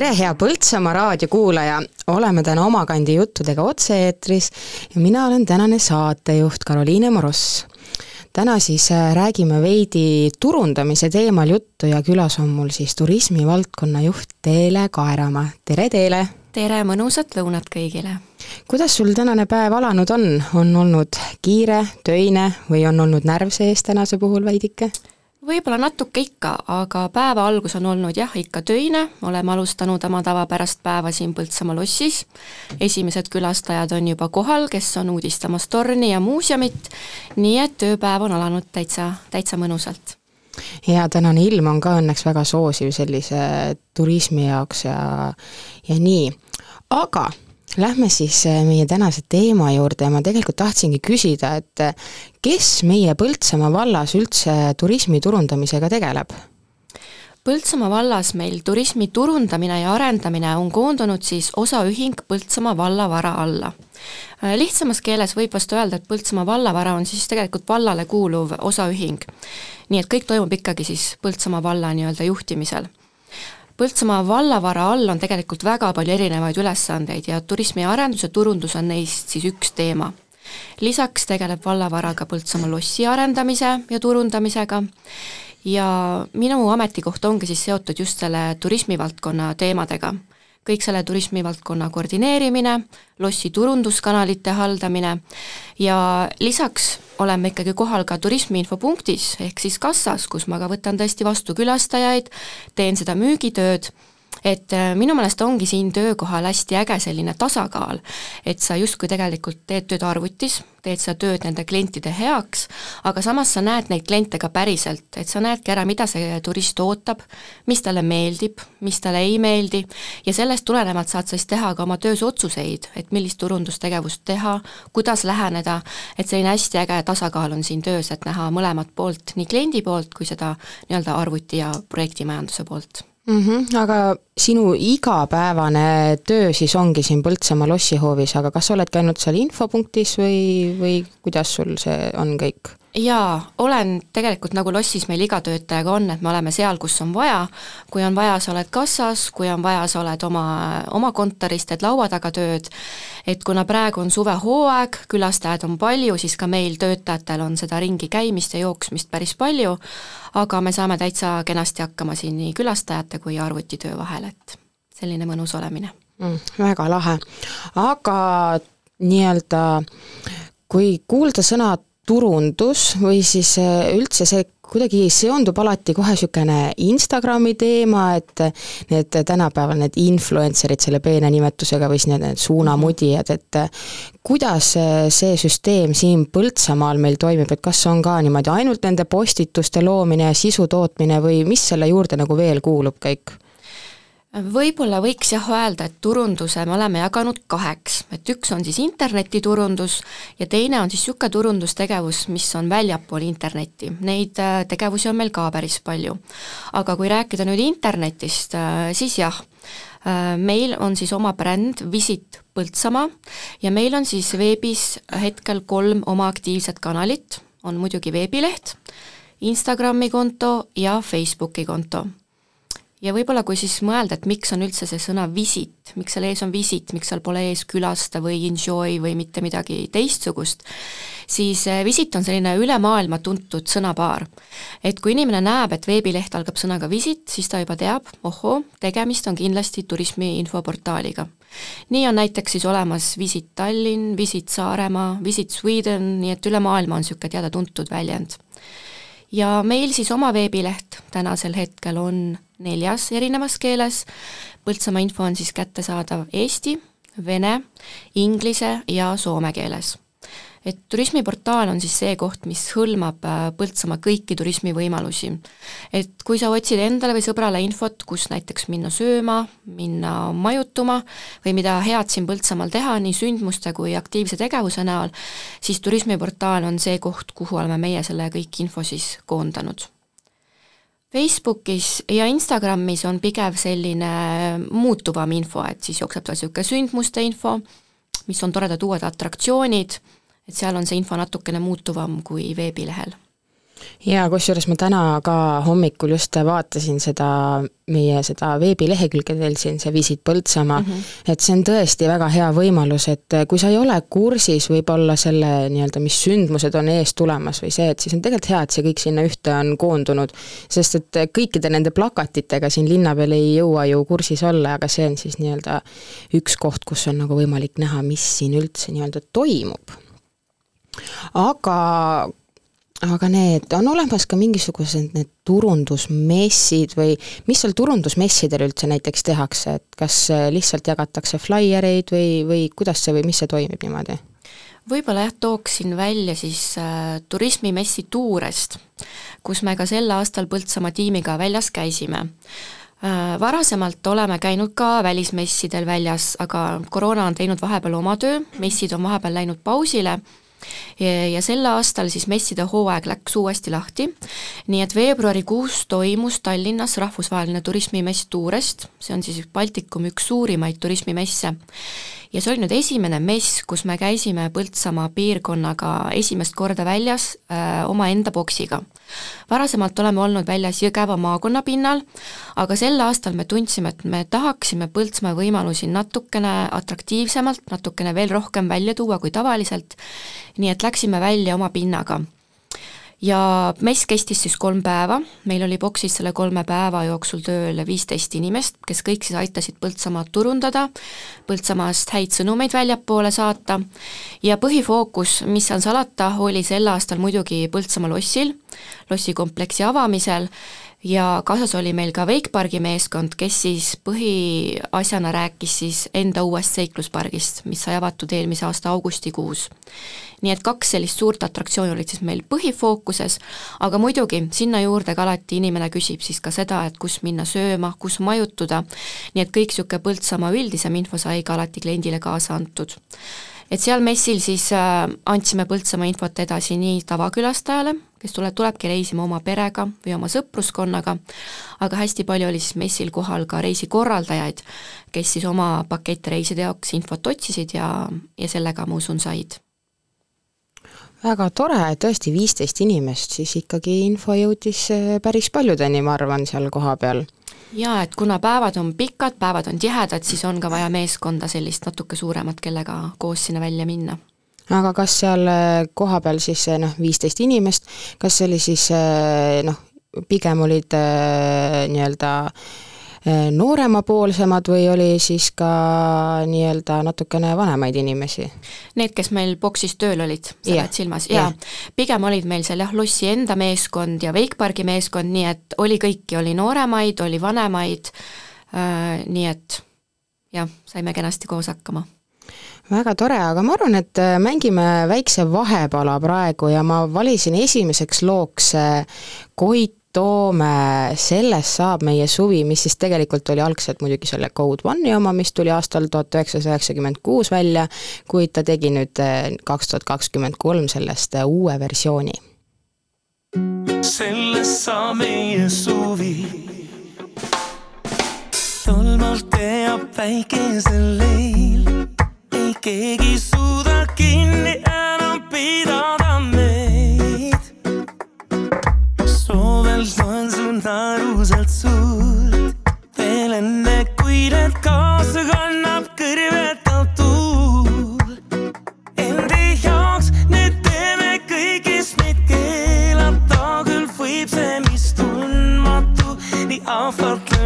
tere, hea Põltsamaa raadiokuulaja, oleme täna Omakandi juttudega otse-eetris ja mina olen tänane saatejuht Karoliine Moross. täna siis äh, räägime veidi turundamise teemal juttu ja külas on mul siis turismivaldkonna juht Teele Kaeramaa, tere Teele! tere, mõnusat lõunat kõigile! kuidas sul tänane päev alanud on, on olnud kiire, töine või on olnud närv sees tänase puhul veidike? Võib-olla natuke ikka, aga päeva algus on olnud jah, ikka töine, oleme alustanud oma tavapärast päeva siin Põltsamaa lossis, esimesed külastajad on juba kohal, kes on uudistamas torni ja muuseumit, nii et tööpäev on alanud täitsa, täitsa mõnusalt. Ja tänane ilm on ka õnneks väga soosiv sellise turismi jaoks ja, ja nii, aga Lähme siis äh, meie tänase teema juurde ja ma tegelikult tahtsingi küsida, et äh, kes meie Põltsamaa vallas üldse turismi turundamisega tegeleb? Põltsamaa vallas meil turismi turundamine ja arendamine on koondunud siis osaühing Põltsamaa vallavara alla. Äh, lihtsamas keeles võib vast öelda, et Põltsamaa vallavara on siis tegelikult vallale kuuluv osaühing. nii et kõik toimub ikkagi siis Põltsamaa valla nii-öelda juhtimisel Põltsamaa vallavara all on tegelikult väga palju erinevaid ülesandeid ja turismiarendus ja turundus on neist siis üks teema. lisaks tegeleb vallavaraga Põltsamaa lossi arendamise ja turundamisega ja minu ametikoht ongi siis seotud just selle turismivaldkonna teemadega kõik selle turismivaldkonna koordineerimine, lossi turunduskanalite haldamine ja lisaks oleme ikkagi kohal ka turismiinfopunktis, ehk siis kassas, kus ma ka võtan tõesti vastu külastajaid, teen seda müügitööd et äh, minu meelest ongi siin töökohal hästi äge selline tasakaal, et sa justkui tegelikult teed tööd arvutis, teed seda tööd nende klientide heaks, aga samas sa näed neid kliente ka päriselt, et sa näedki ära, mida see turist ootab, mis talle meeldib, mis talle ei meeldi, ja sellest tulenevalt saad sa siis teha ka oma töös otsuseid, et millist turundustegevust teha, kuidas läheneda, et selline hästi äge tasakaal on siin töös, et näha mõlemat poolt, nii kliendi poolt kui seda nii-öelda arvuti- ja projektimajanduse poolt mm. -hmm, aga sinu igapäevane töö siis ongi siin Põltsamaa lossihoovis, aga kas sa oledki ainult seal infopunktis või, või kuidas sul see on kõik? Jaa, olen tegelikult nagu lossis meil iga töötajaga on, et me oleme seal, kus on vaja, kui on vaja, sa oled kassas, kui on vaja, sa oled oma, oma kontoris, teed laua taga tööd, et kuna praegu on suvehooaeg, külastajaid on palju, siis ka meil töötajatel on seda ringi käimist ja jooksmist päris palju, aga me saame täitsa kenasti hakkama siin nii külastajate kui arvutitöö vahel, et selline mõnus olemine. Mm,. väga lahe, aga nii-öelda kui kuulda sõna turundus või siis äh, üldse see kuidagi seondub alati kohe niisugune Instagrami teema, et need tänapäeval need influencer'id selle peene nimetusega või siis need, need suunamudijad, et kuidas see süsteem siin Põltsamaal meil toimib, et kas on ka niimoodi ainult nende postituste loomine ja sisu tootmine või mis selle juurde nagu veel kuulub kõik? Võib-olla võiks jah öelda, et turunduse me oleme jaganud kaheks, et üks on siis internetiturundus ja teine on siis niisugune turundustegevus, mis on väljapool internetti. Neid äh, tegevusi on meil ka päris palju. aga kui rääkida nüüd internetist, äh, siis jah, äh, meil on siis oma bränd Visit Põltsamaa ja meil on siis veebis hetkel kolm oma aktiivset kanalit, on muidugi veebileht, Instagrami konto ja Facebooki konto ja võib-olla kui siis mõelda, et miks on üldse see sõna visit, miks seal ees on visit, miks seal pole ees külasta või enjoy või mitte midagi teistsugust, siis eh, visit on selline üle maailma tuntud sõnapaar. et kui inimene näeb, et veebileht algab sõnaga visit, siis ta juba teab, ohoo, tegemist on kindlasti turismi infoportaaliga. nii on näiteks siis olemas Visit Tallinn, Visit Saaremaa, Visit Sweden, nii et üle maailma on niisugune teada-tuntud väljend ja meil siis oma veebileht tänasel hetkel on neljas erinevas keeles, Põltsamaa info on siis kättesaadav eesti, vene, inglise ja soome keeles. Et turismiportaal on siis see koht, mis hõlmab äh, Põltsamaa kõiki turismivõimalusi. et kui sa otsid endale või sõbrale infot, kus näiteks minna sööma, minna majutuma või mida head siin Põltsamaal teha nii sündmuste kui aktiivse tegevuse näol, siis turismiportaal on see koht, kuhu oleme meie selle kõik info siis koondanud Facebookis ja Instagramis on pigem selline muutuvam info, et siis jookseb seal niisugune sündmuste info, mis on toredad uued atraktsioonid et seal on see info natukene muutuvam kui veebilehel. Jaa, kusjuures ma täna ka hommikul just vaatasin seda, meie seda veebilehekülge teil siin, see Visit Põltsamaa mm, -hmm. et see on tõesti väga hea võimalus, et kui sa ei ole kursis võib-olla selle nii-öelda, mis sündmused on ees tulemas või see, et siis on tegelikult hea, et see kõik sinna ühte on koondunud. sest et kõikide nende plakatitega siin linna peal ei jõua ju kursis olla, aga see on siis nii-öelda üks koht, kus on nagu võimalik näha, mis siin üldse nii-öelda toimub aga aga need, on olemas ka mingisugused need turundusmessid või mis seal turundusmessidel üldse näiteks tehakse, et kas lihtsalt jagatakse flaiereid või, või kuidas see või mis see toimib niimoodi? võib-olla jah, tooksin välja siis äh, turismimessi Tuurest, kus me ka sel aastal Põltsamaa tiimiga väljas käisime äh,. Varasemalt oleme käinud ka välismessidel väljas, aga koroona on teinud vahepeal oma töö, messid on vahepeal läinud pausile ja sel aastal siis messide hooaeg läks uuesti lahti, nii et veebruarikuus toimus Tallinnas rahvusvaheline turismimess Tuurest, see on siis Baltikumi üks suurimaid turismimesse. Ja see oli nüüd esimene mess, kus me käisime Põltsamaa piirkonnaga esimest korda väljas äh, omaenda boksiga. Varasemalt oleme olnud väljas Jõgeva maakonna pinnal, aga sel aastal me tundsime, et me tahaksime Põltsamaa võimalusi natukene atraktiivsemalt, natukene veel rohkem välja tuua kui tavaliselt, nii et läksime välja oma pinnaga ja mess kestis siis kolm päeva, meil oli boksis selle kolme päeva jooksul tööl viisteist inimest, kes kõik siis aitasid Põltsamaad turundada, Põltsamaast häid sõnumeid väljapoole saata. Ja põhifookus, mis seal salata, oli sel aastal muidugi Põltsamaa lossil, lossikompleksi avamisel ja kaasas oli meil ka Wakepargi meeskond, kes siis põhiasjana rääkis siis enda uuest seikluspargist, mis sai avatud eelmise aasta augustikuus. nii et kaks sellist suurt atraktsiooni olid siis meil põhifookuses, aga muidugi sinna juurde ka alati inimene küsib siis ka seda, et kus minna sööma, kus majutuda, nii et kõik niisugune Põltsamaa üldisem info sai ka alati kliendile kaasa antud et seal messil siis äh, andsime Põltsamaa infot edasi nii tavakülastajale, kes tuleb, tulebki reisima oma perega või oma sõpruskonnaga, aga hästi palju oli siis messil kohal ka reisikorraldajaid, kes siis oma pakettreiside jaoks infot otsisid ja, ja sellega, ma usun, said. Väga tore, tõesti viisteist inimest, siis ikkagi info jõudis äh, päris paljudeni, ma arvan, seal kohapeal jaa, et kuna päevad on pikad, päevad on tihedad, siis on ka vaja meeskonda sellist natuke suuremat, kellega koos sinna välja minna. Aga kas seal äh, kohapeal siis äh, noh, viisteist inimest, kas see oli siis äh, noh, pigem olid nii-öelda äh, nooremapoolsemad või oli siis ka nii-öelda natukene vanemaid inimesi? Need, kes meil boksis tööl olid, sa pead silmas, jaa. pigem olid meil seal jah, lossi enda meeskond ja Wakepargi meeskond, nii et oli kõiki, oli nooremaid, oli vanemaid äh,, nii et jah, saime kenasti koos hakkama väga tore, aga ma arvan, et äh, mängime väikse vahepala praegu ja ma valisin esimeseks looks Koit toome, sellest saab meie suvi, mis siis tegelikult oli algselt muidugi selle Code One'i oma, mis tuli aastal tuhat üheksasada üheksakümmend kuus välja, kuid ta tegi nüüd eh, kaks tuhat kakskümmend kolm sellest eh, uue versiooni. sellest saab meie suvi, tolmalt teab päikesel leil, ei keegi suuda kinni enam pidada. Loen su narusalt suurt veel enne, kui need kaasa kannab kõrvetav tuul. Endi jaoks nüüd teeme kõigist meid keelata, küll võib see, mis tundmatu nii ahvatlev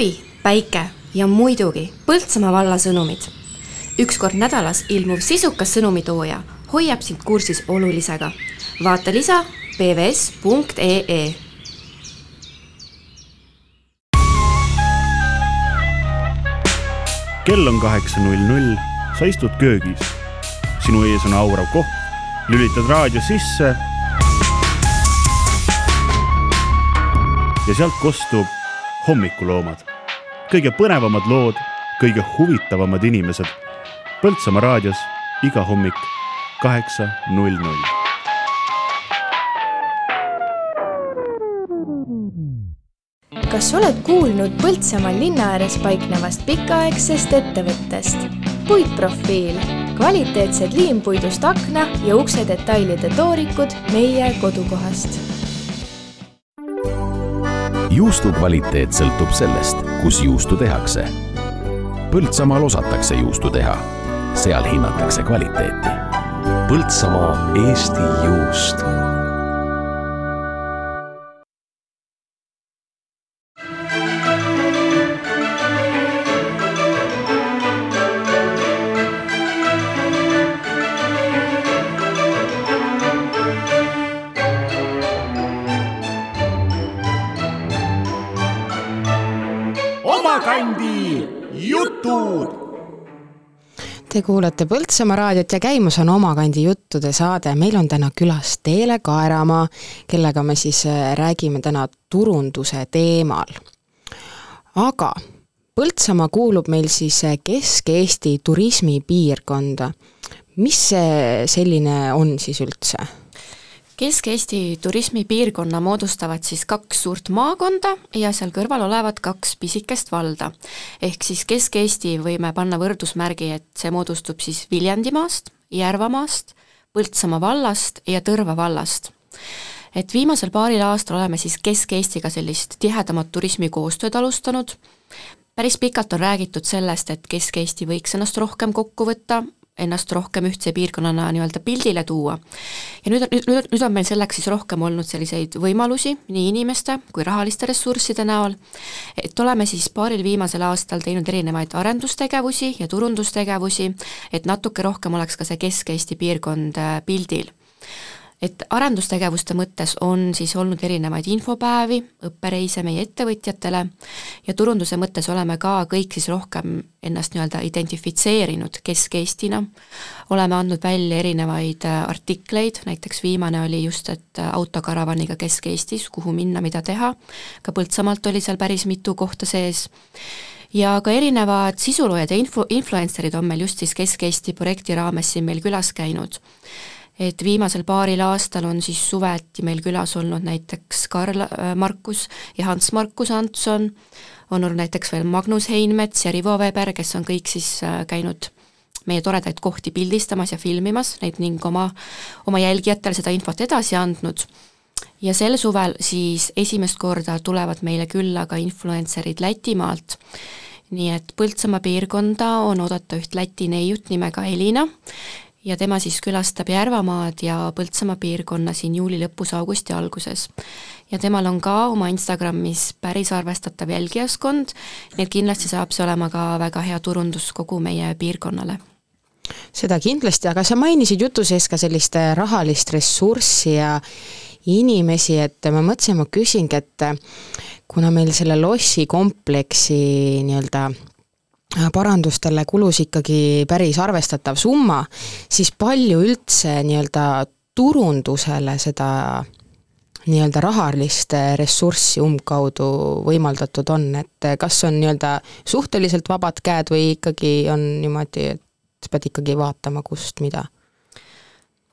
suvi, päike ja muidugi Põltsamaa valla sõnumid. üks kord nädalas ilmuv sisukas sõnumitooja hoiab sind kursis olulisega. vaata lisa pvs.ee kell on kaheksa null null, sa istud köögis. sinu ees on aurav koht, lülitad raadio sisse. ja sealt kostub Hommikuloomad. Kõige põnevamad lood, kõige huvitavamad inimesed. Põltsamaa raadios iga hommik kaheksa null null. kas oled kuulnud Põltsamaal linna ääres paiknevast pikaaegsest ettevõttest? puitprofiil, kvaliteetsed liimpuidust akna ja ukse detailide toorikud meie kodukohast. Juustu kvaliteet sõltub sellest, kus juustu tehakse. Põltsamaal osatakse juustu teha, seal hinnatakse kvaliteeti. Põltsamaa Eesti juust Te kuulate Põltsamaa raadiot ja käimas on Omakandi juttude saade, meil on täna külas Teele Kaeramaa, kellega me siis äh, räägime täna turunduse teemal. aga Põltsamaa kuulub meil siis äh, Kesk-Eesti turismipiirkonda. mis see selline on siis üldse? Kesk-Eesti turismipiirkonna moodustavad siis kaks suurt maakonda ja seal kõrval olevad kaks pisikest valda. ehk siis Kesk-Eesti võime panna võrdusmärgi, et see moodustub siis Viljandimaast, Järvamaast, Põltsamaa vallast ja Tõrva vallast. et viimasel paaril aastal oleme siis Kesk-Eestiga sellist tihedamat turismikoostööd alustanud, päris pikalt on räägitud sellest, et Kesk-Eesti võiks ennast rohkem kokku võtta, ennast rohkem ühtse piirkonnana nii-öelda pildile tuua. ja nüüd, nüüd, nüüd, on meil selleks siis rohkem olnud selliseid võimalusi nii inimeste kui rahaliste ressursside näol, et oleme siis paaril viimasel aastal teinud erinevaid arendustegevusi ja turundustegevusi, et natuke rohkem oleks ka see Kesk-Eesti piirkond äh, pildil et arendustegevuste mõttes on siis olnud erinevaid infopäevi, õppereise meie ettevõtjatele ja turunduse mõttes oleme ka kõik siis rohkem ennast nii-öelda identifitseerinud Kesk-Eestina, oleme andnud välja erinevaid äh, artikleid, näiteks viimane oli just, et äh, autokaravaniga Kesk-Eestis, kuhu minna, mida teha, ka Põltsamaalt oli seal päris mitu kohta sees, ja ka erinevad sisuloojad ja info, influencerid on meil just siis Kesk-Eesti projekti raames siin meil külas käinud et viimasel paaril aastal on siis suveti meil külas olnud näiteks Karl äh, Markus ja Hans Markus Antson, on olnud näiteks veel Magnus Heinmets ja Rivo Veber, kes on kõik siis äh, käinud meie toredaid kohti pildistamas ja filmimas neid ning oma, oma jälgijatele seda infot edasi andnud. ja sel suvel siis esimest korda tulevad meile külla ka influencerid Lätimaalt, nii et Põltsamaa piirkonda on oodata üht Läti neiut nimega Elina, ja tema siis külastab Järvamaad ja Põltsamaa piirkonna siin juuli lõpus, augusti alguses. ja temal on ka oma Instagramis päris arvestatav jälgijaskond, nii et kindlasti saab see olema ka väga hea turundus kogu meie piirkonnale seda kindlasti, aga sa mainisid jutu sees ka sellist äh, rahalist ressurssi ja inimesi, et ma mõtlesin, ma küsingi, et äh, kuna meil selle lossikompleksi nii-öelda parandustele kulus ikkagi päris arvestatav summa, siis palju üldse nii-öelda turundusele seda nii-öelda rahalist ressurssi umbkaudu võimaldatud on, et kas on nii-öelda suhteliselt vabad käed või ikkagi on niimoodi, et pead ikkagi vaatama, kust mida?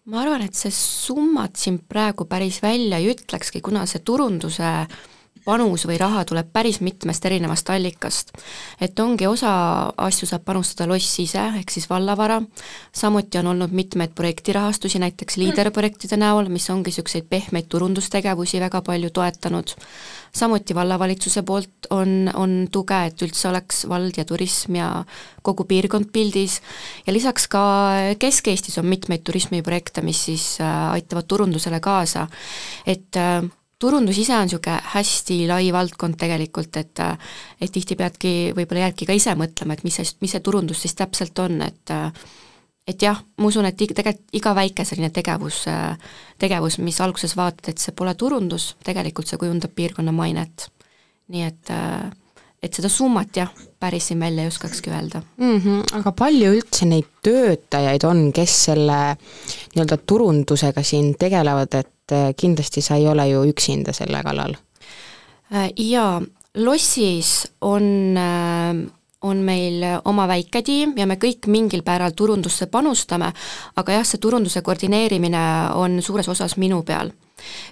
ma arvan, et see summad siin praegu päris välja ei ütlekski, kuna see turunduse äh, panus või raha tuleb päris mitmest erinevast allikast. et ongi, osa asju saab panustada loss ise, ehk siis vallavara, samuti on olnud mitmeid projektirahastusi, näiteks liiderprojektide näol, mis ongi niisuguseid pehmeid turundustegevusi väga palju toetanud, samuti vallavalitsuse poolt on, on tuge, et üldse oleks vald ja turism ja kogu piirkond pildis. Ja lisaks ka Kesk-Eestis on mitmeid turismiprojekte, mis siis äh, aitavad turundusele kaasa, et äh, turundus ise on niisugune hästi lai valdkond tegelikult, et et tihti peadki, võib-olla jäädki ka ise mõtlema, et mis see, mis see turundus siis täpselt on, et et jah, ma usun, et tegelikult iga väike selline tegevus, tegevus, mis alguses vaatad, et see pole turundus, tegelikult see kujundab piirkonna mainet. nii et et seda summat jah, päris siin välja ei oskakski öelda mm. -hmm, aga palju üldse neid töötajaid on, kes selle nii-öelda turundusega siin tegelevad, et et äh, kindlasti sa ei ole ju üksinda selle kallal. Äh, jaa, lossis on, äh, on meil oma väike tiim ja me kõik mingil määral turundusse panustame, aga jah, see turunduse koordineerimine on suures osas minu peal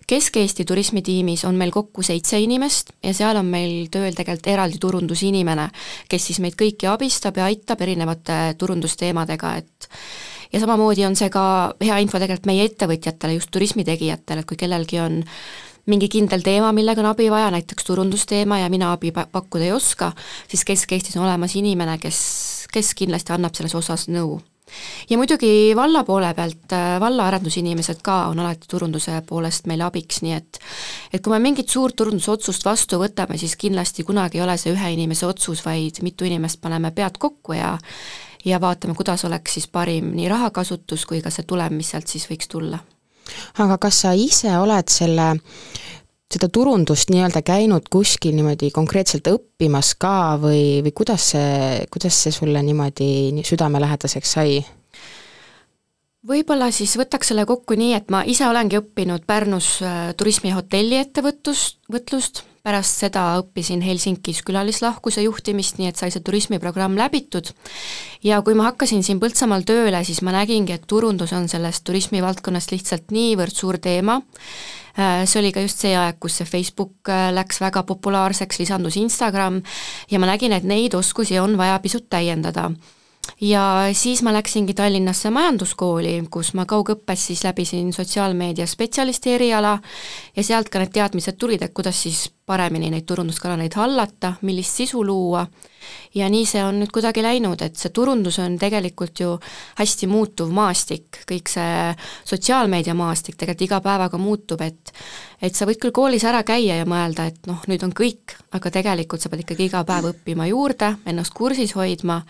Kesk-Eesti turismitiimis on meil kokku seitse inimest ja seal on meil tööl tegelikult eraldi turundusinimene, kes siis meid kõiki abistab ja aitab erinevate turundusteemadega, et ja samamoodi on see ka hea info tegelikult meie ettevõtjatele, just turismitegijatele, et kui kellelgi on mingi kindel teema, millega on abi vaja, näiteks turundusteema ja mina abi pakkuda ei oska, siis Kesk-Eestis on olemas inimene, kes, kes kindlasti annab selles osas nõu. ja muidugi valla poole pealt, äh, valla arendusinimesed ka on alati turunduse poolest meile abiks, nii et et kui me mingit suurt turundusotsust vastu võtame, siis kindlasti kunagi ei ole see ühe inimese otsus, vaid mitu inimest paneme pead kokku ja ja vaatame, kuidas oleks siis parim nii rahakasutus kui ka see tulem, mis sealt siis võiks tulla. aga kas sa ise oled selle seda turundust nii-öelda käinud kuskil niimoodi konkreetselt õppimas ka või, või kuidas see, kuidas see sulle niimoodi nii südamelähedaseks sai? võib-olla siis võtaks selle kokku nii, et ma ise olengi õppinud Pärnus äh, turismi- ja hotelliettevõtlust, võtlust, pärast seda õppisin Helsingis külalislahkuse juhtimist, nii et sai see turismiprogramm läbitud, ja kui ma hakkasin siin Põltsamaal tööle, siis ma nägingi, et turundus on sellest turismivaldkonnast lihtsalt niivõrd suur teema, äh, see oli ka just see aeg, kus see Facebook äh, läks väga populaarseks, lisandus Instagram ja ma nägin, et neid oskusi on vaja pisut täiendada ja siis ma läksingi Tallinnasse majanduskooli, kus ma kaugõppes siis läbisin sotsiaalmeedia spetsialisti eriala ja sealt ka need teadmised tulid, et kuidas siis paremini neid turunduskanaleid hallata, millist sisu luua, ja nii see on nüüd kuidagi läinud, et see turundus on tegelikult ju hästi muutuv maastik, kõik see sotsiaalmeedia maastik tegelikult iga päevaga muutub, et et sa võid küll koolis ära käia ja mõelda, et noh, nüüd on kõik, aga tegelikult sa pead ikkagi iga päev õppima juurde, ennast kursis hoidma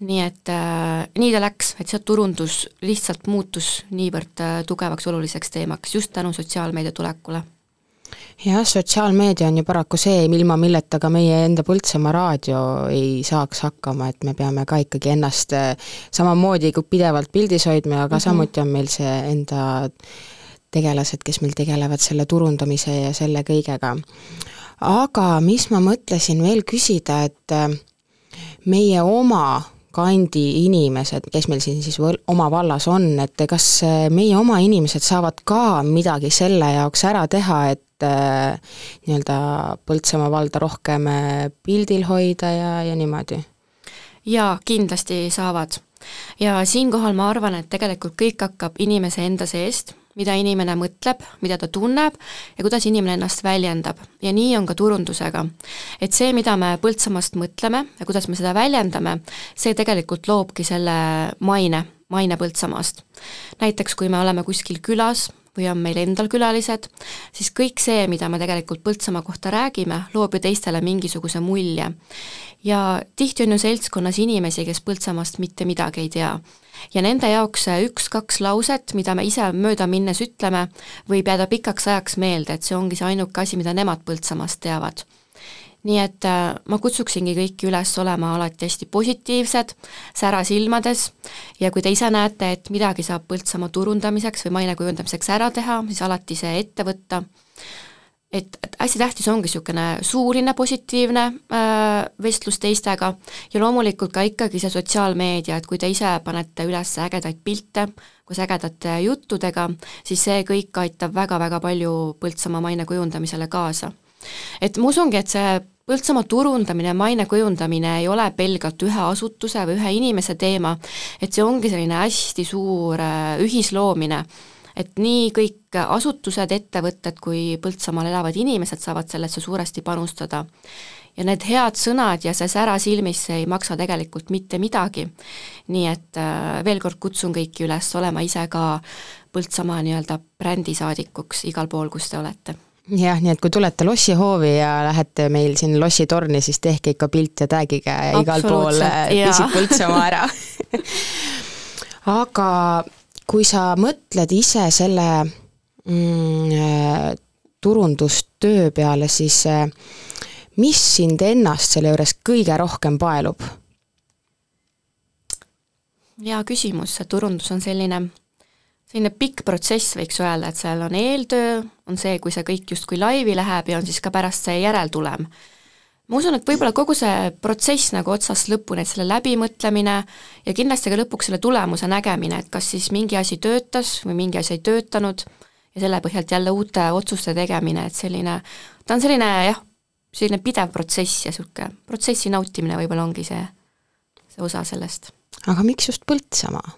nii et äh, nii ta läks, et see turundus lihtsalt muutus niivõrd äh, tugevaks oluliseks teemaks just tänu sotsiaalmeedia tulekule jah, sotsiaalmeedia on ju paraku see, ilma milleta ka meie enda Põltsamaa raadio ei saaks hakkama, et me peame ka ikkagi ennast eh, samamoodi kui pidevalt pildis hoidma, aga mm -hmm. samuti on meil see enda tegelased, kes meil tegelevad selle turundamise ja selle kõigega. aga mis ma mõtlesin veel küsida, et eh, meie oma kandi inimesed, kes meil siin siis võl-, oma vallas on, et kas eh, meie oma inimesed saavad ka midagi selle jaoks ära teha, et äh, nii-öelda Põltsamaa valda rohkem äh, pildil hoida ja, ja niimoodi? jaa, kindlasti saavad. ja siinkohal ma arvan, et tegelikult kõik hakkab inimese enda seest, mida inimene mõtleb, mida ta tunneb ja kuidas inimene ennast väljendab. ja nii on ka turundusega. et see, mida me Põltsamaast mõtleme ja kuidas me seda väljendame, see tegelikult loobki selle maine, maine Põltsamaast. näiteks kui me oleme kuskil külas või on meil endal külalised, siis kõik see, mida me tegelikult Põltsamaa kohta räägime, loob ju teistele mingisuguse mulje. ja tihti on ju seltskonnas inimesi, kes Põltsamaast mitte midagi ei tea. Ja nende jaoks see üks-kaks lauset, mida me ise mööda minnes ütleme, võib jääda pikaks ajaks meelde, et see ongi see ainuke asi, mida nemad Põltsamaast teavad. Nii et äh, ma kutsuksingi kõiki üles olema alati hästi positiivsed, sära silmades ja kui te ise näete, et midagi saab Põltsamaa turundamiseks või maine kujundamiseks ära teha, siis alati see ette võtta, et, et hästi tähtis ongi niisugune suuline positiivne äh, vestlus teistega ja loomulikult ka ikkagi see sotsiaalmeedia, et kui te ise panete üles ägedaid pilte, koos ägedate juttudega, siis see kõik aitab väga-väga palju Põltsamaa maine kujundamisele kaasa. Et ma usungi, et see Põltsamaa turundamine, maine kujundamine ei ole pelgalt ühe asutuse või ühe inimese teema, et see ongi selline hästi suur äh, ühisloomine, et nii kõik asutused, ettevõtted kui Põltsamaal elavad inimesed saavad sellesse suuresti panustada. ja need head sõnad ja see sära silmis, ei maksa tegelikult mitte midagi. nii et äh, veel kord kutsun kõiki üles olema ise ka Põltsamaa nii-öelda brändisaadikuks igal pool, kus te olete jah, nii et kui tulete lossihoovi ja lähete meil siin lossitorni, siis tehke ikka pilt ja tagige igal pool Visit Põltsamaa ära aga kui sa mõtled ise selle mm, turundustöö peale, siis äh, mis sind ennast selle juures kõige rohkem paelub? hea küsimus, see turundus on selline selline pikk protsess, võiks öelda, et seal on eeltöö, on see, kui see kõik justkui laivi läheb ja on siis ka pärast see järeltulem. Ma usun, et võib-olla kogu see protsess nagu otsast lõpuni, et selle läbimõtlemine ja kindlasti ka lõpuks selle tulemuse nägemine, et kas siis mingi asi töötas või mingi asi ei töötanud ja selle põhjalt jälle uute otsuste tegemine, et selline, ta on selline jah, selline pidev protsess ja niisugune protsessi nautimine võib-olla ongi see, see osa sellest. aga miks just Põltsamaa?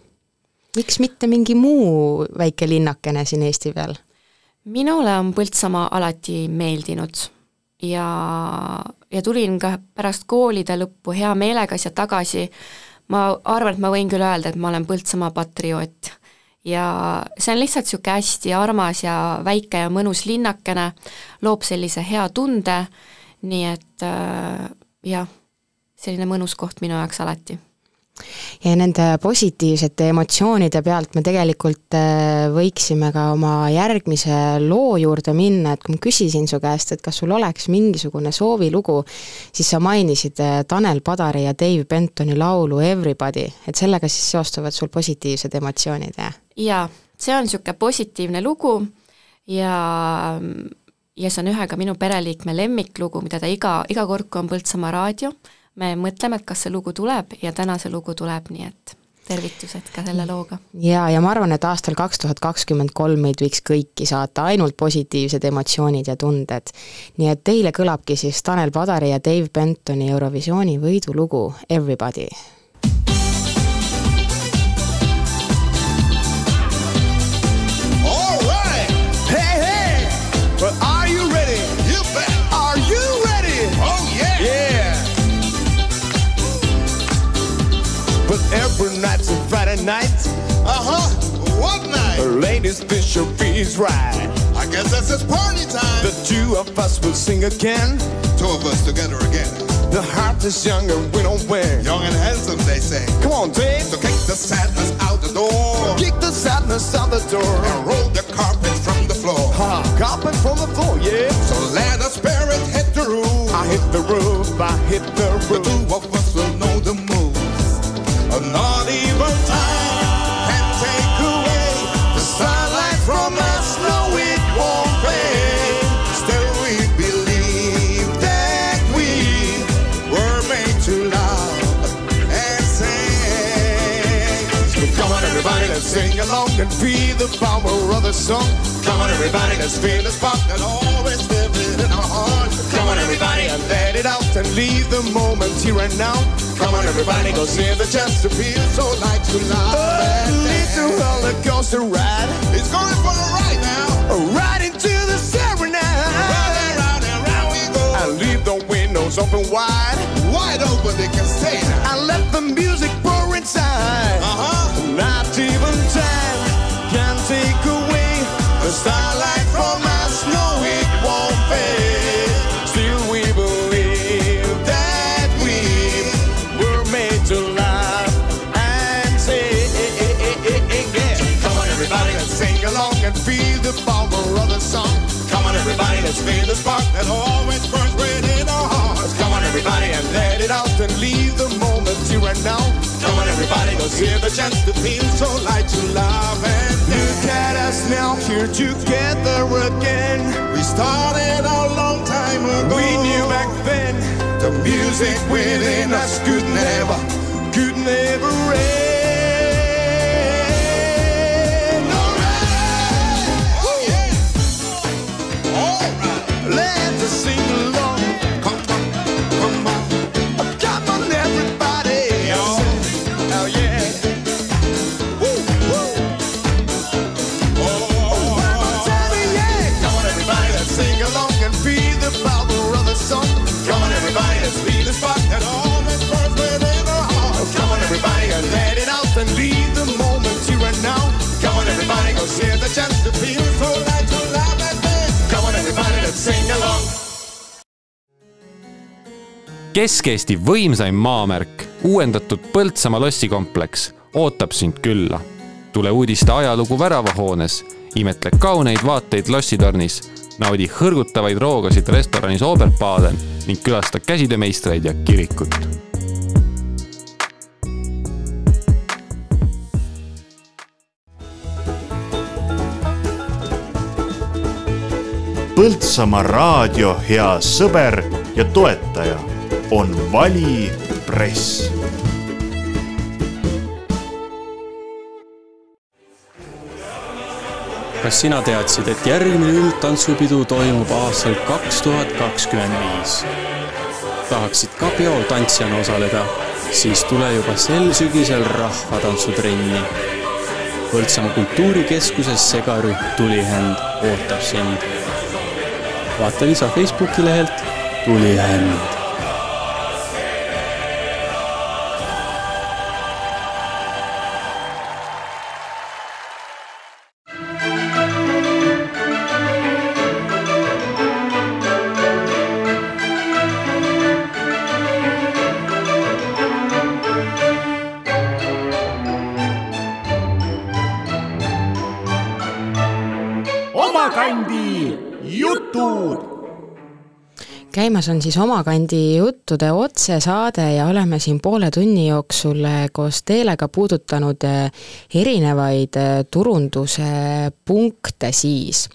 miks mitte mingi muu väike linnakene siin Eesti peal? minule on Põltsamaa alati meeldinud ja, ja tulin ka pärast koolide lõppu hea meelega siia tagasi, ma arvan, et ma võin küll öelda, et ma olen Põltsamaa patrioot. ja see on lihtsalt niisugune hästi armas ja väike ja mõnus linnakene, loob sellise hea tunde, nii et äh, jah, selline mõnus koht minu jaoks alati ja nende positiivsete emotsioonide pealt me tegelikult äh, võiksime ka oma järgmise loo juurde minna, et kui ma küsisin su käest, et kas sul oleks mingisugune soovilugu, siis sa mainisid äh, Tanel Padari ja Dave Bentoni laulu Everybody, et sellega siis seostuvad sul positiivsed emotsioonid, jah? jaa, see on niisugune positiivne lugu ja ja see on ühe ka minu pereliikme lemmiklugu, mida ta iga, iga kord, kui on Põltsamaa raadio, me mõtleme, et kas see lugu tuleb ja täna see lugu tuleb, nii et tervitused ka selle looga. jaa, ja ma arvan, et aastal kaks tuhat kakskümmend kolm meid võiks kõiki saata ainult positiivsed emotsioonid ja tunded. nii et teile kõlabki siis Tanel Padari ja Dave Bentoni Eurovisiooni võidulugu Everybody night? Ladies, Fisher is right. I guess that's it's party time. The two of us will sing again. Two of us together again. The heart is young and we don't wear. Young and handsome, they say. Come on, Dave. So kick the sadness out the door. Kick the sadness out the door. And roll the carpet from the floor. Ha, carpet from the floor, yeah. So let the spirit hit the roof. I hit the roof, I hit the The roof. two of us will know the moves. Not even time let's sing along and feel the power of the song. Come on, everybody, let's feel the spark that always lives in our hearts. Come on, everybody, and let it out and leave the moment here and now. Come on, everybody, go see the chance to feel so light to love. Oh, a little roller coaster ride, It's going for a ride now. right into the serenade. Round and round and round we go. And leave the windows open wide. Wide open, they can stay. And let the music pour inside. Uh-huh. Not even that always burns within our hearts. Come on, everybody, and let it out and leave the moment here and now. Come on, everybody, let's the chance to feel so light to love and Look at us now here together again. We started a long time ago. We knew back then the music within us could never. could never end. Kesk-Eesti võimsaim maamärk, uuendatud Põltsamaa lossikompleks ootab sind külla. tule uudiste ajalugu väravahoones, imetle kauneid vaateid lossitornis, naudi hõrgutavaid roogasid restoranis Oberbaden ning külasta käsitöömeistreid ja kirikut Põltsamaa raadio hea sõber ja toetaja on Vali Press kas sina teadsid, et järgmine üldtantsupidu toimub aastal kaks tuhat kakskümmend viis? tahaksid ka peol tantsijana osaleda, siis tule juba sel sügisel rahvatantsutrenni. Põltsamaa kultuurikeskuses segarühm Tulihänd ootab sind. vaata lisa Facebooki lehelt Tulihänd käimas on siis Omakandi juttude otsesaade ja oleme siin poole tunni jooksul eh, koos Teelega puudutanud eh, erinevaid eh, turunduse punkte siis.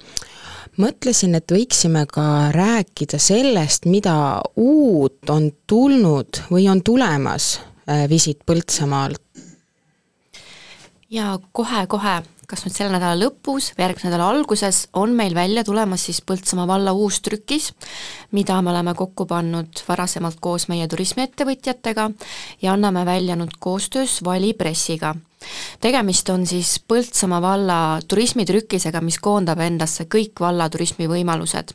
mõtlesin, et võiksime ka rääkida sellest, mida uut on tulnud või on tulemas Visit Põltsamaalt. ja kohe-kohe, kas nüüd selle nädala lõpus või järgmise nädala alguses, on meil välja tulemas siis Põltsamaa valla uus trükis, mida me oleme kokku pannud varasemalt koos meie turismiettevõtjatega ja anname välja nüüd koostöös Vali Pressiga. Tegemist on siis Põltsamaa valla turismitrükisega, mis koondab endasse kõik valla turismivõimalused.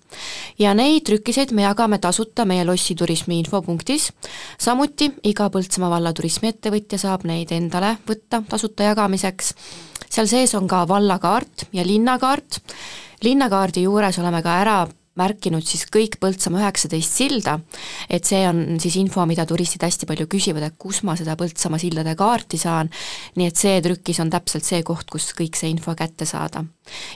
ja neid trükiseid me jagame tasuta meie Lossi turismi infopunktis, samuti iga Põltsamaa valla turismiettevõtja saab neid endale võtta tasuta jagamiseks. Seal sees on ka vallakaart ja linnakaart, linnakaardi juures oleme ka ära märkinud siis kõik Põltsamaa üheksateist silda, et see on siis info, mida turistid hästi palju küsivad, et kus ma seda Põltsamaa sildade kaarti saan, nii et see trükis on täpselt see koht, kus kõik see info kätte saada.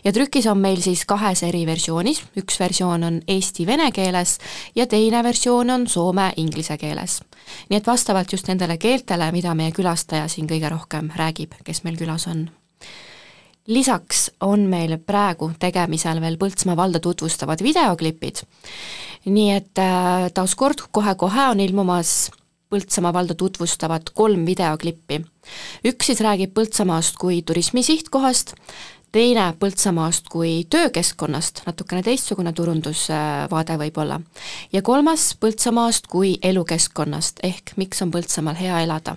ja trükis on meil siis kahes eri versioonis, üks versioon on eesti-vene keeles ja teine versioon on soome-inglise keeles. nii et vastavalt just nendele keeltele, mida meie külastaja siin kõige rohkem räägib, kes meil külas on lisaks on meil praegu tegemisel veel Põltsamaa valda tutvustavad videoklipid, nii et äh, taaskord kohe-kohe on ilmumas Põltsamaa valda tutvustavad kolm videoklippi. üks siis räägib Põltsamaast kui turismi sihtkohast, teine Põltsamaast kui töökeskkonnast, natukene teistsugune turundusvaade võib-olla, ja kolmas Põltsamaast kui elukeskkonnast, ehk miks on Põltsamaal hea elada.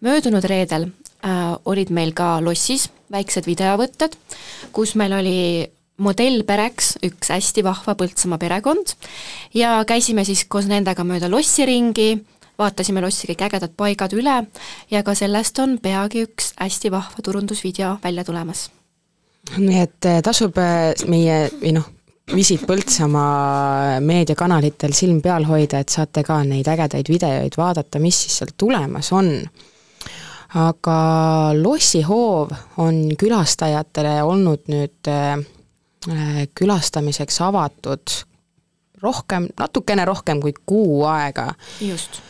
möödunud reedel äh, olid meil ka lossis väiksed videovõtted, kus meil oli modellpereks üks hästi vahva Põltsamaa perekond ja käisime siis koos nendega mööda lossi ringi, vaatasime lossi kõik ägedad paigad üle ja ka sellest on peagi üks hästi vahva turundusvideo välja tulemas. nii et eh, tasub eh, meie või noh, Visit Põltsamaa meediakanalitel silm peal hoida, et saate ka neid ägedaid videoid vaadata, mis siis sealt tulemas on aga lossihoov on külastajatele olnud nüüd äh, külastamiseks avatud rohkem, natukene rohkem kui kuu aega. just.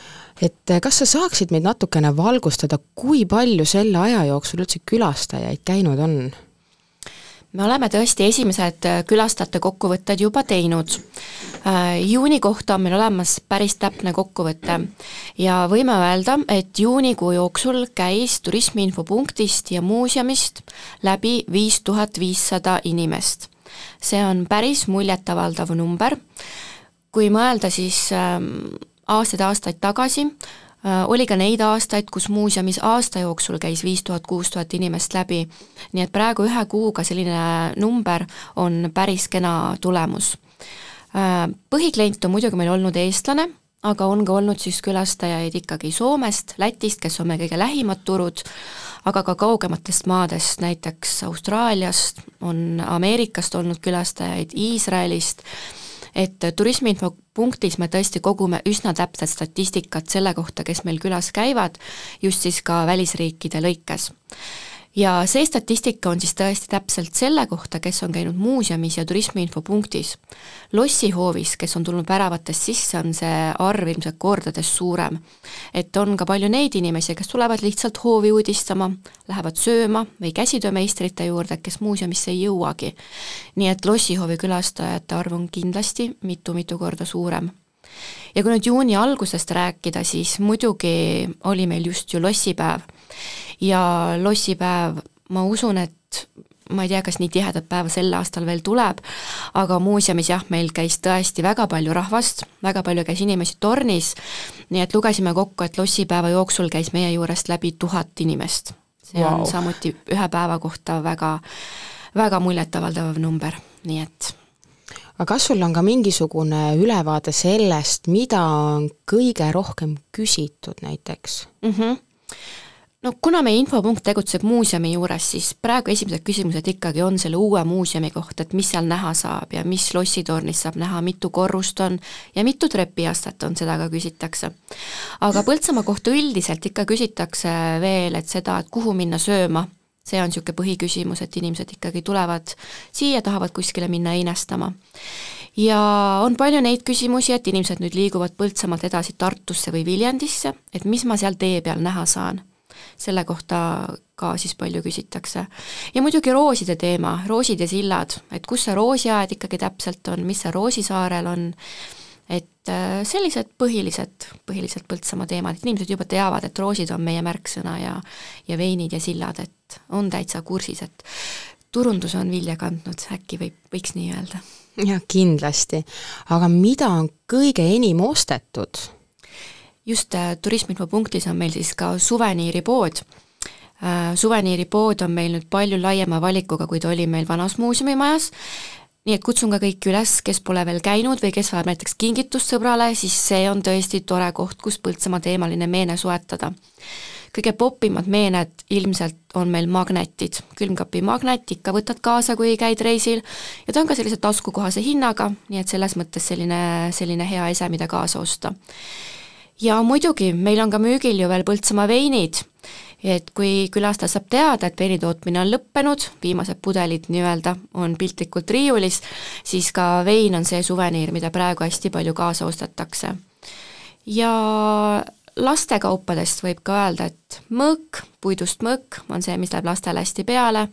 et äh, kas sa saaksid meid natukene valgustada, kui palju selle aja jooksul üldse külastajaid käinud on? Me oleme tõesti esimesed äh, külastajate kokkuvõtted juba teinud. Äh, juuni kohta on meil olemas päris täpne kokkuvõte ja võime öelda, et juunikuu jooksul käis turismiinfopunktist ja muuseumist läbi viis tuhat viissada inimest. see on päris muljetavaldav number, kui mõelda siis ähm, aastaid-aastaid tagasi, oli ka neid aastaid, kus muuseumis aasta jooksul käis viis tuhat, kuus tuhat inimest läbi, nii et praegu ühe kuuga selline number on päris kena tulemus. Äh, põhiklient on muidugi meil olnud eestlane, aga on ka olnud siis külastajaid ikkagi Soomest, Lätist, kes on meie kõige lähimad turud, aga ka kaugematest maadest, näiteks Austraaliast, on Ameerikast olnud külastajaid, Iisraelist, et turismiinfopunktis me tõesti kogume üsna täpset statistikat selle kohta, kes meil külas käivad, just siis ka välisriikide lõikes ja see statistika on siis tõesti täpselt selle kohta, kes on käinud muuseumis ja turismiinfopunktis. lossihoovis, kes on tulnud väravatest sisse, on see arv ilmselt kordades suurem. et on ka palju neid inimesi, kes tulevad lihtsalt hoovi uudistama, lähevad sööma või käsitöömeistrite juurde, kes muuseumisse ei jõuagi. nii et lossihoovi külastajate arv on kindlasti mitu-mitu korda suurem ja kui nüüd juuni algusest rääkida, siis muidugi oli meil just ju lossipäev ja lossipäev, ma usun, et ma ei tea, kas nii tihedat päeva sel aastal veel tuleb, aga muuseumis jah, meil käis tõesti väga palju rahvast, väga palju käis inimesi tornis, nii et lugesime kokku, et lossipäeva jooksul käis meie juurest läbi tuhat inimest. see wow. on samuti ühe päeva kohta väga, väga muljetavaldav number, nii et aga kas sul on ka mingisugune ülevaade sellest, mida on kõige rohkem küsitud näiteks mm? -hmm no kuna meie infopunkt tegutseb muuseumi juures, siis praegu esimesed küsimused ikkagi on selle uue muuseumi kohta, et mis seal näha saab ja mis lossitornis saab näha, mitu korrust on ja mitu trepiastet on, seda ka küsitakse. aga Põltsamaa kohta üldiselt ikka küsitakse veel, et seda, et kuhu minna sööma, see on niisugune põhiküsimus, et inimesed ikkagi tulevad siia, tahavad kuskile minna einestama ja on palju neid küsimusi, et inimesed nüüd liiguvad Põltsamaalt edasi Tartusse või Viljandisse, et mis ma seal tee peal näha saan selle kohta ka siis palju küsitakse. ja muidugi rooside teema, roosid ja sillad, et kus see roosiaed ikkagi täpselt on, mis see Roosisaarel on, et äh, sellised põhilised, põhilised Põltsamaa teemad, et inimesed juba teavad, et roosid on meie märksõna ja ja veinid ja sillad, et on täitsa kursis, et turundus on vilja kandnud, äkki võib, võiks nii öelda. jah, kindlasti. aga mida on kõige enim ostetud just äh, turismiinfopunktis on meil siis ka suveniiripood. Äh, suveniiripood on meil nüüd palju laiema valikuga, kui ta oli meil vanas muuseumimajas, nii et kutsun ka kõiki üles, kes pole veel käinud või kes vajab näiteks kingitust sõbrale, siis see on tõesti tore koht, kus Põltsamaa teemaline meene soetada. kõige popimad meened ilmselt on meil magnetid, külmkapi magnet ikka võtad kaasa, kui käid reisil ja ta on ka sellise taskukohase hinnaga, nii et selles mõttes selline, selline hea ese, mida kaasa osta. Ja muidugi, meil on ka müügil ju veel Põltsamaa veinid, et kui külastaja saab teada, et veini tootmine on lõppenud, viimased pudelid nii-öelda on piltlikult riiulis, siis ka vein on see suveniir, mida praegu hästi palju kaasa ostetakse. ja lastekaupadest võib ka öelda, et mõõk, puidust mõõk on see, mis läheb lastele hästi peale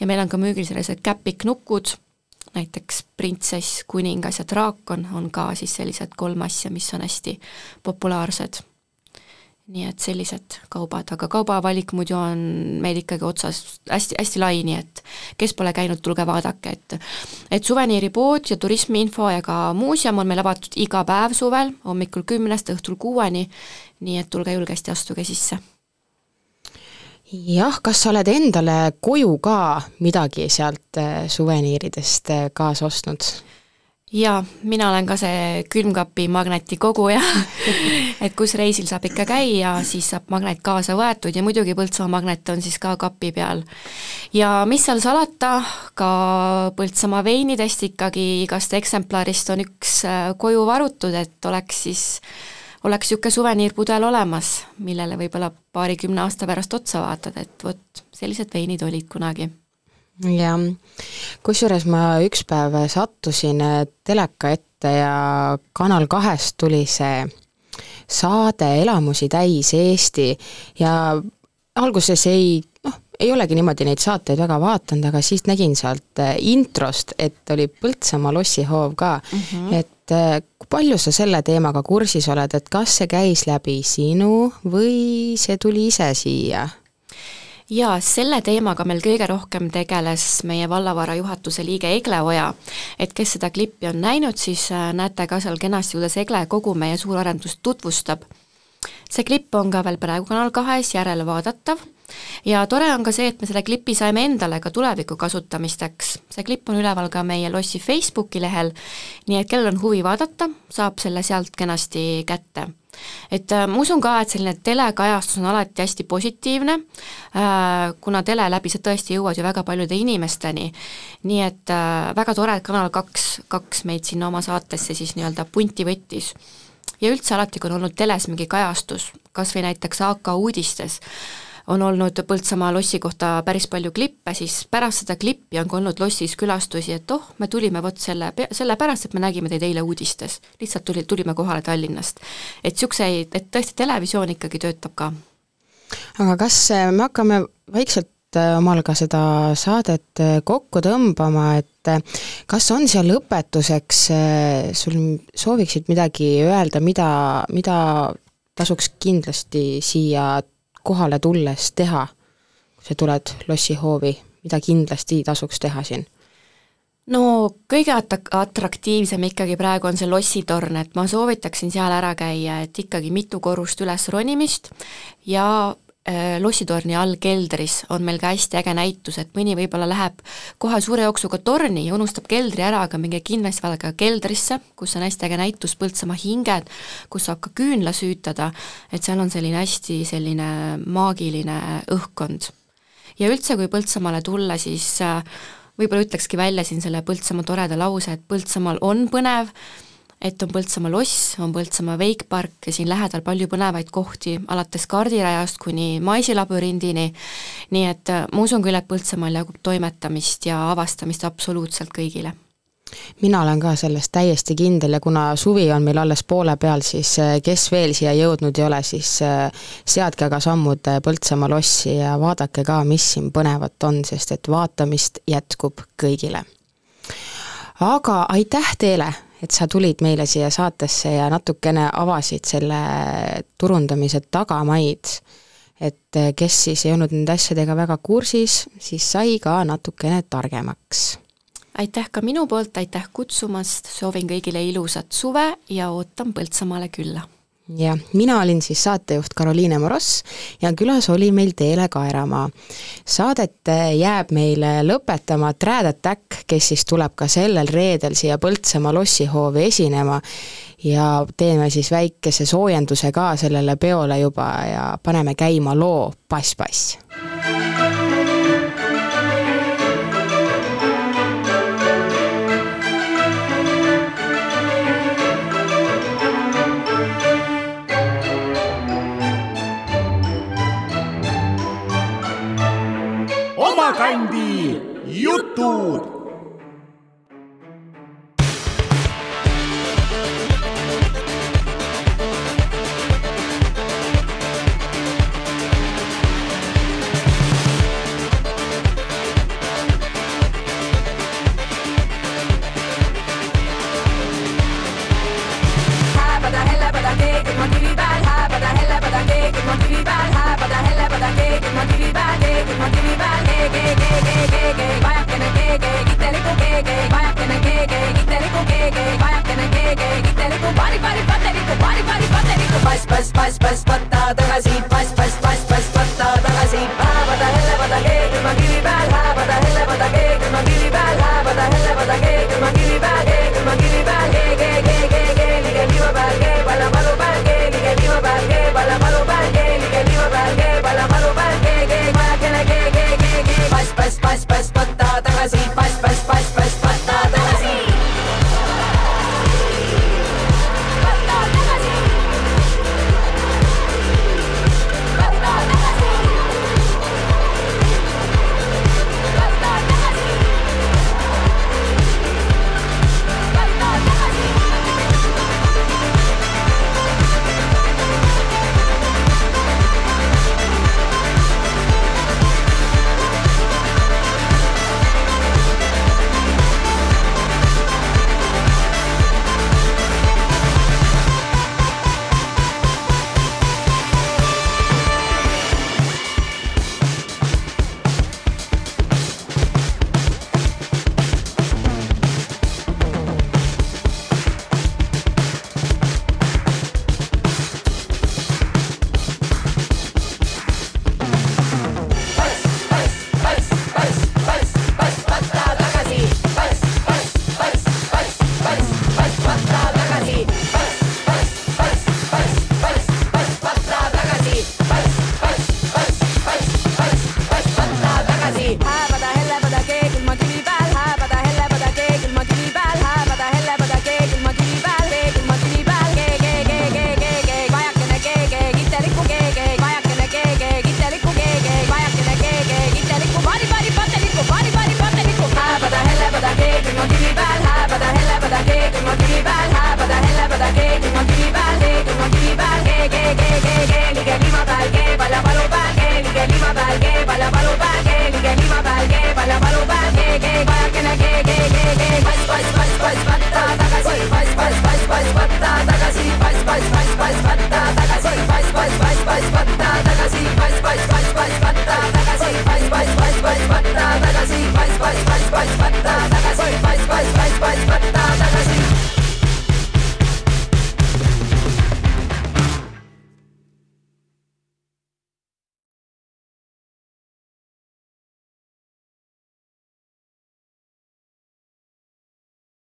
ja meil on ka müügil sellised käpiknukud, näiteks printsess, kuningas ja draakon on ka siis sellised kolm asja, mis on hästi populaarsed. nii et sellised kaubad, aga kaubavalik muidu on meil ikkagi otsas hästi, hästi lai, nii et kes pole käinud, tulge vaadake, et et suveniiripood ja turismiinfo ja ka muuseum on meil avatud iga päev suvel, hommikul kümnest õhtul kuueni, nii et tulge julgesti, astuge sisse jah, kas sa oled endale koju ka midagi sealt äh, suveniiridest äh, kaasa ostnud? jaa, mina olen ka see külmkapi magneti koguja et kus reisil saab ikka käia, siis saab magnet kaasa võetud ja muidugi Põltsamaa magnet on siis ka kapi peal. ja mis seal salata, ka Põltsamaa veinidest ikkagi igast eksemplarist on üks äh, koju varutud, et oleks siis oleks niisugune suveniirpudel olemas, millele võib-olla paarikümne aasta pärast otsa vaatad, et vot, sellised veinid olid kunagi. Jah, kusjuures ma üks päev sattusin äh, teleka ette ja Kanal kahest tuli see saade Elamusi täis Eesti ja alguses ei, ei olegi niimoodi neid saateid väga vaadanud, aga siis nägin sealt äh, introst, et oli Põltsamaa lossihoov ka mm, -hmm. et äh, kui palju sa selle teemaga kursis oled, et kas see käis läbi sinu või see tuli ise siia? jaa, selle teemaga meil kõige rohkem tegeles meie vallavara juhatuse liige Egle Oja. et kes seda klippi on näinud, siis äh, näete ka seal kenasti, kuidas Egle kogu meie suurarendust tutvustab. see klipp on ka veel praegu Kanal kahes järelvaadatav ja tore on ka see, et me selle klipi saime endale ka tuleviku kasutamisteks. see klipp on üleval ka meie lossi Facebooki lehel, nii et kellel on huvi vaadata, saab selle sealt kenasti kätte et äh, ma usun ka, et selline telekajastus on alati hästi positiivne äh,, kuna tele läbi sa tõesti jõuad ju väga paljude inimesteni, nii et äh, väga tore, et Kanal kaks, kaks meid sinna oma saatesse siis nii-öelda punti võttis. ja üldse alati, kui on olnud teles mingi kajastus, kas või näiteks AK uudistes, on olnud Põltsamaa lossi kohta päris palju klippe, siis pärast seda klippi on ka olnud lossis külastusi, et oh, me tulime vot selle, sellepärast, et me nägime teid eile uudistes. lihtsalt tuli, tulime kohale Tallinnast. et niisuguseid, et tõesti, televisioon ikkagi töötab ka. aga kas äh, me hakkame vaikselt äh, omal ka seda saadet äh, kokku tõmbama, et kas on seal lõpetuseks, sul sooviksid midagi öelda, mida, mida tasuks kindlasti siia kohale tulles teha, kui sa tuled lossihoovi, mida kindlasti tasuks teha siin? no kõige atrak-, atraktiivsem ikkagi praegu on see lossitorn, et ma soovitaksin seal ära käia, et ikkagi mitu korrust üles ronimist ja lossitorni all keldris on meil ka hästi äge näitus, et mõni võib-olla läheb kohe suure jooksuga torni ja unustab keldri ära, aga minge kindlasti vaadake keldrisse, kus on hästi äge näitus Põltsamaa hinged, kus saab ka küünla süütada, et seal on selline hästi selline maagiline õhkkond. ja üldse, kui Põltsamaale tulla, siis äh, võib-olla ütlekski välja siin selle Põltsamaa toreda lause, et Põltsamaal on põnev, et on Põltsamaa loss, on Põltsamaa veikpark ja siin lähedal palju põnevaid kohti, alates kardirajast kuni maisilabürindini, nii et äh, ma usun küll, et Põltsamaal jagub toimetamist ja avastamist absoluutselt kõigile. Mina olen ka selles täiesti kindel ja kuna suvi on meil alles poole peal, siis äh, kes veel siia jõudnud ei ole, siis äh, seadke aga sammud Põltsamaa lossi ja vaadake ka, mis siin põnevat on, sest et vaatamist jätkub kõigile. aga aitäh teile, et sa tulid meile siia saatesse ja natukene avasid selle turundamise tagamaid. et äh, kes siis ei olnud nende asjadega väga kursis, siis sai ka natukene targemaks aitäh ka minu poolt, aitäh kutsumast, soovin kõigile ilusat suve ja ootan Põltsamaale külla! jah, mina olin siis saatejuht Karoliine Moross ja külas oli meil Teele Kaeramaa. Saadet jääb meile lõpetama Trad Attack, kes siis tuleb ka sellel reedel siia Põltsamaa lossihoovi esinema ja teeme siis väikese soojenduse ka sellele peole juba ja paneme käima loo Pass Pass. omakandi गए माया कहने के गए कि तेरे को बारी बारी पता तेरे को बारी बारी पता तेरे को बस बस बस बस पता दगा सीट बस बस बस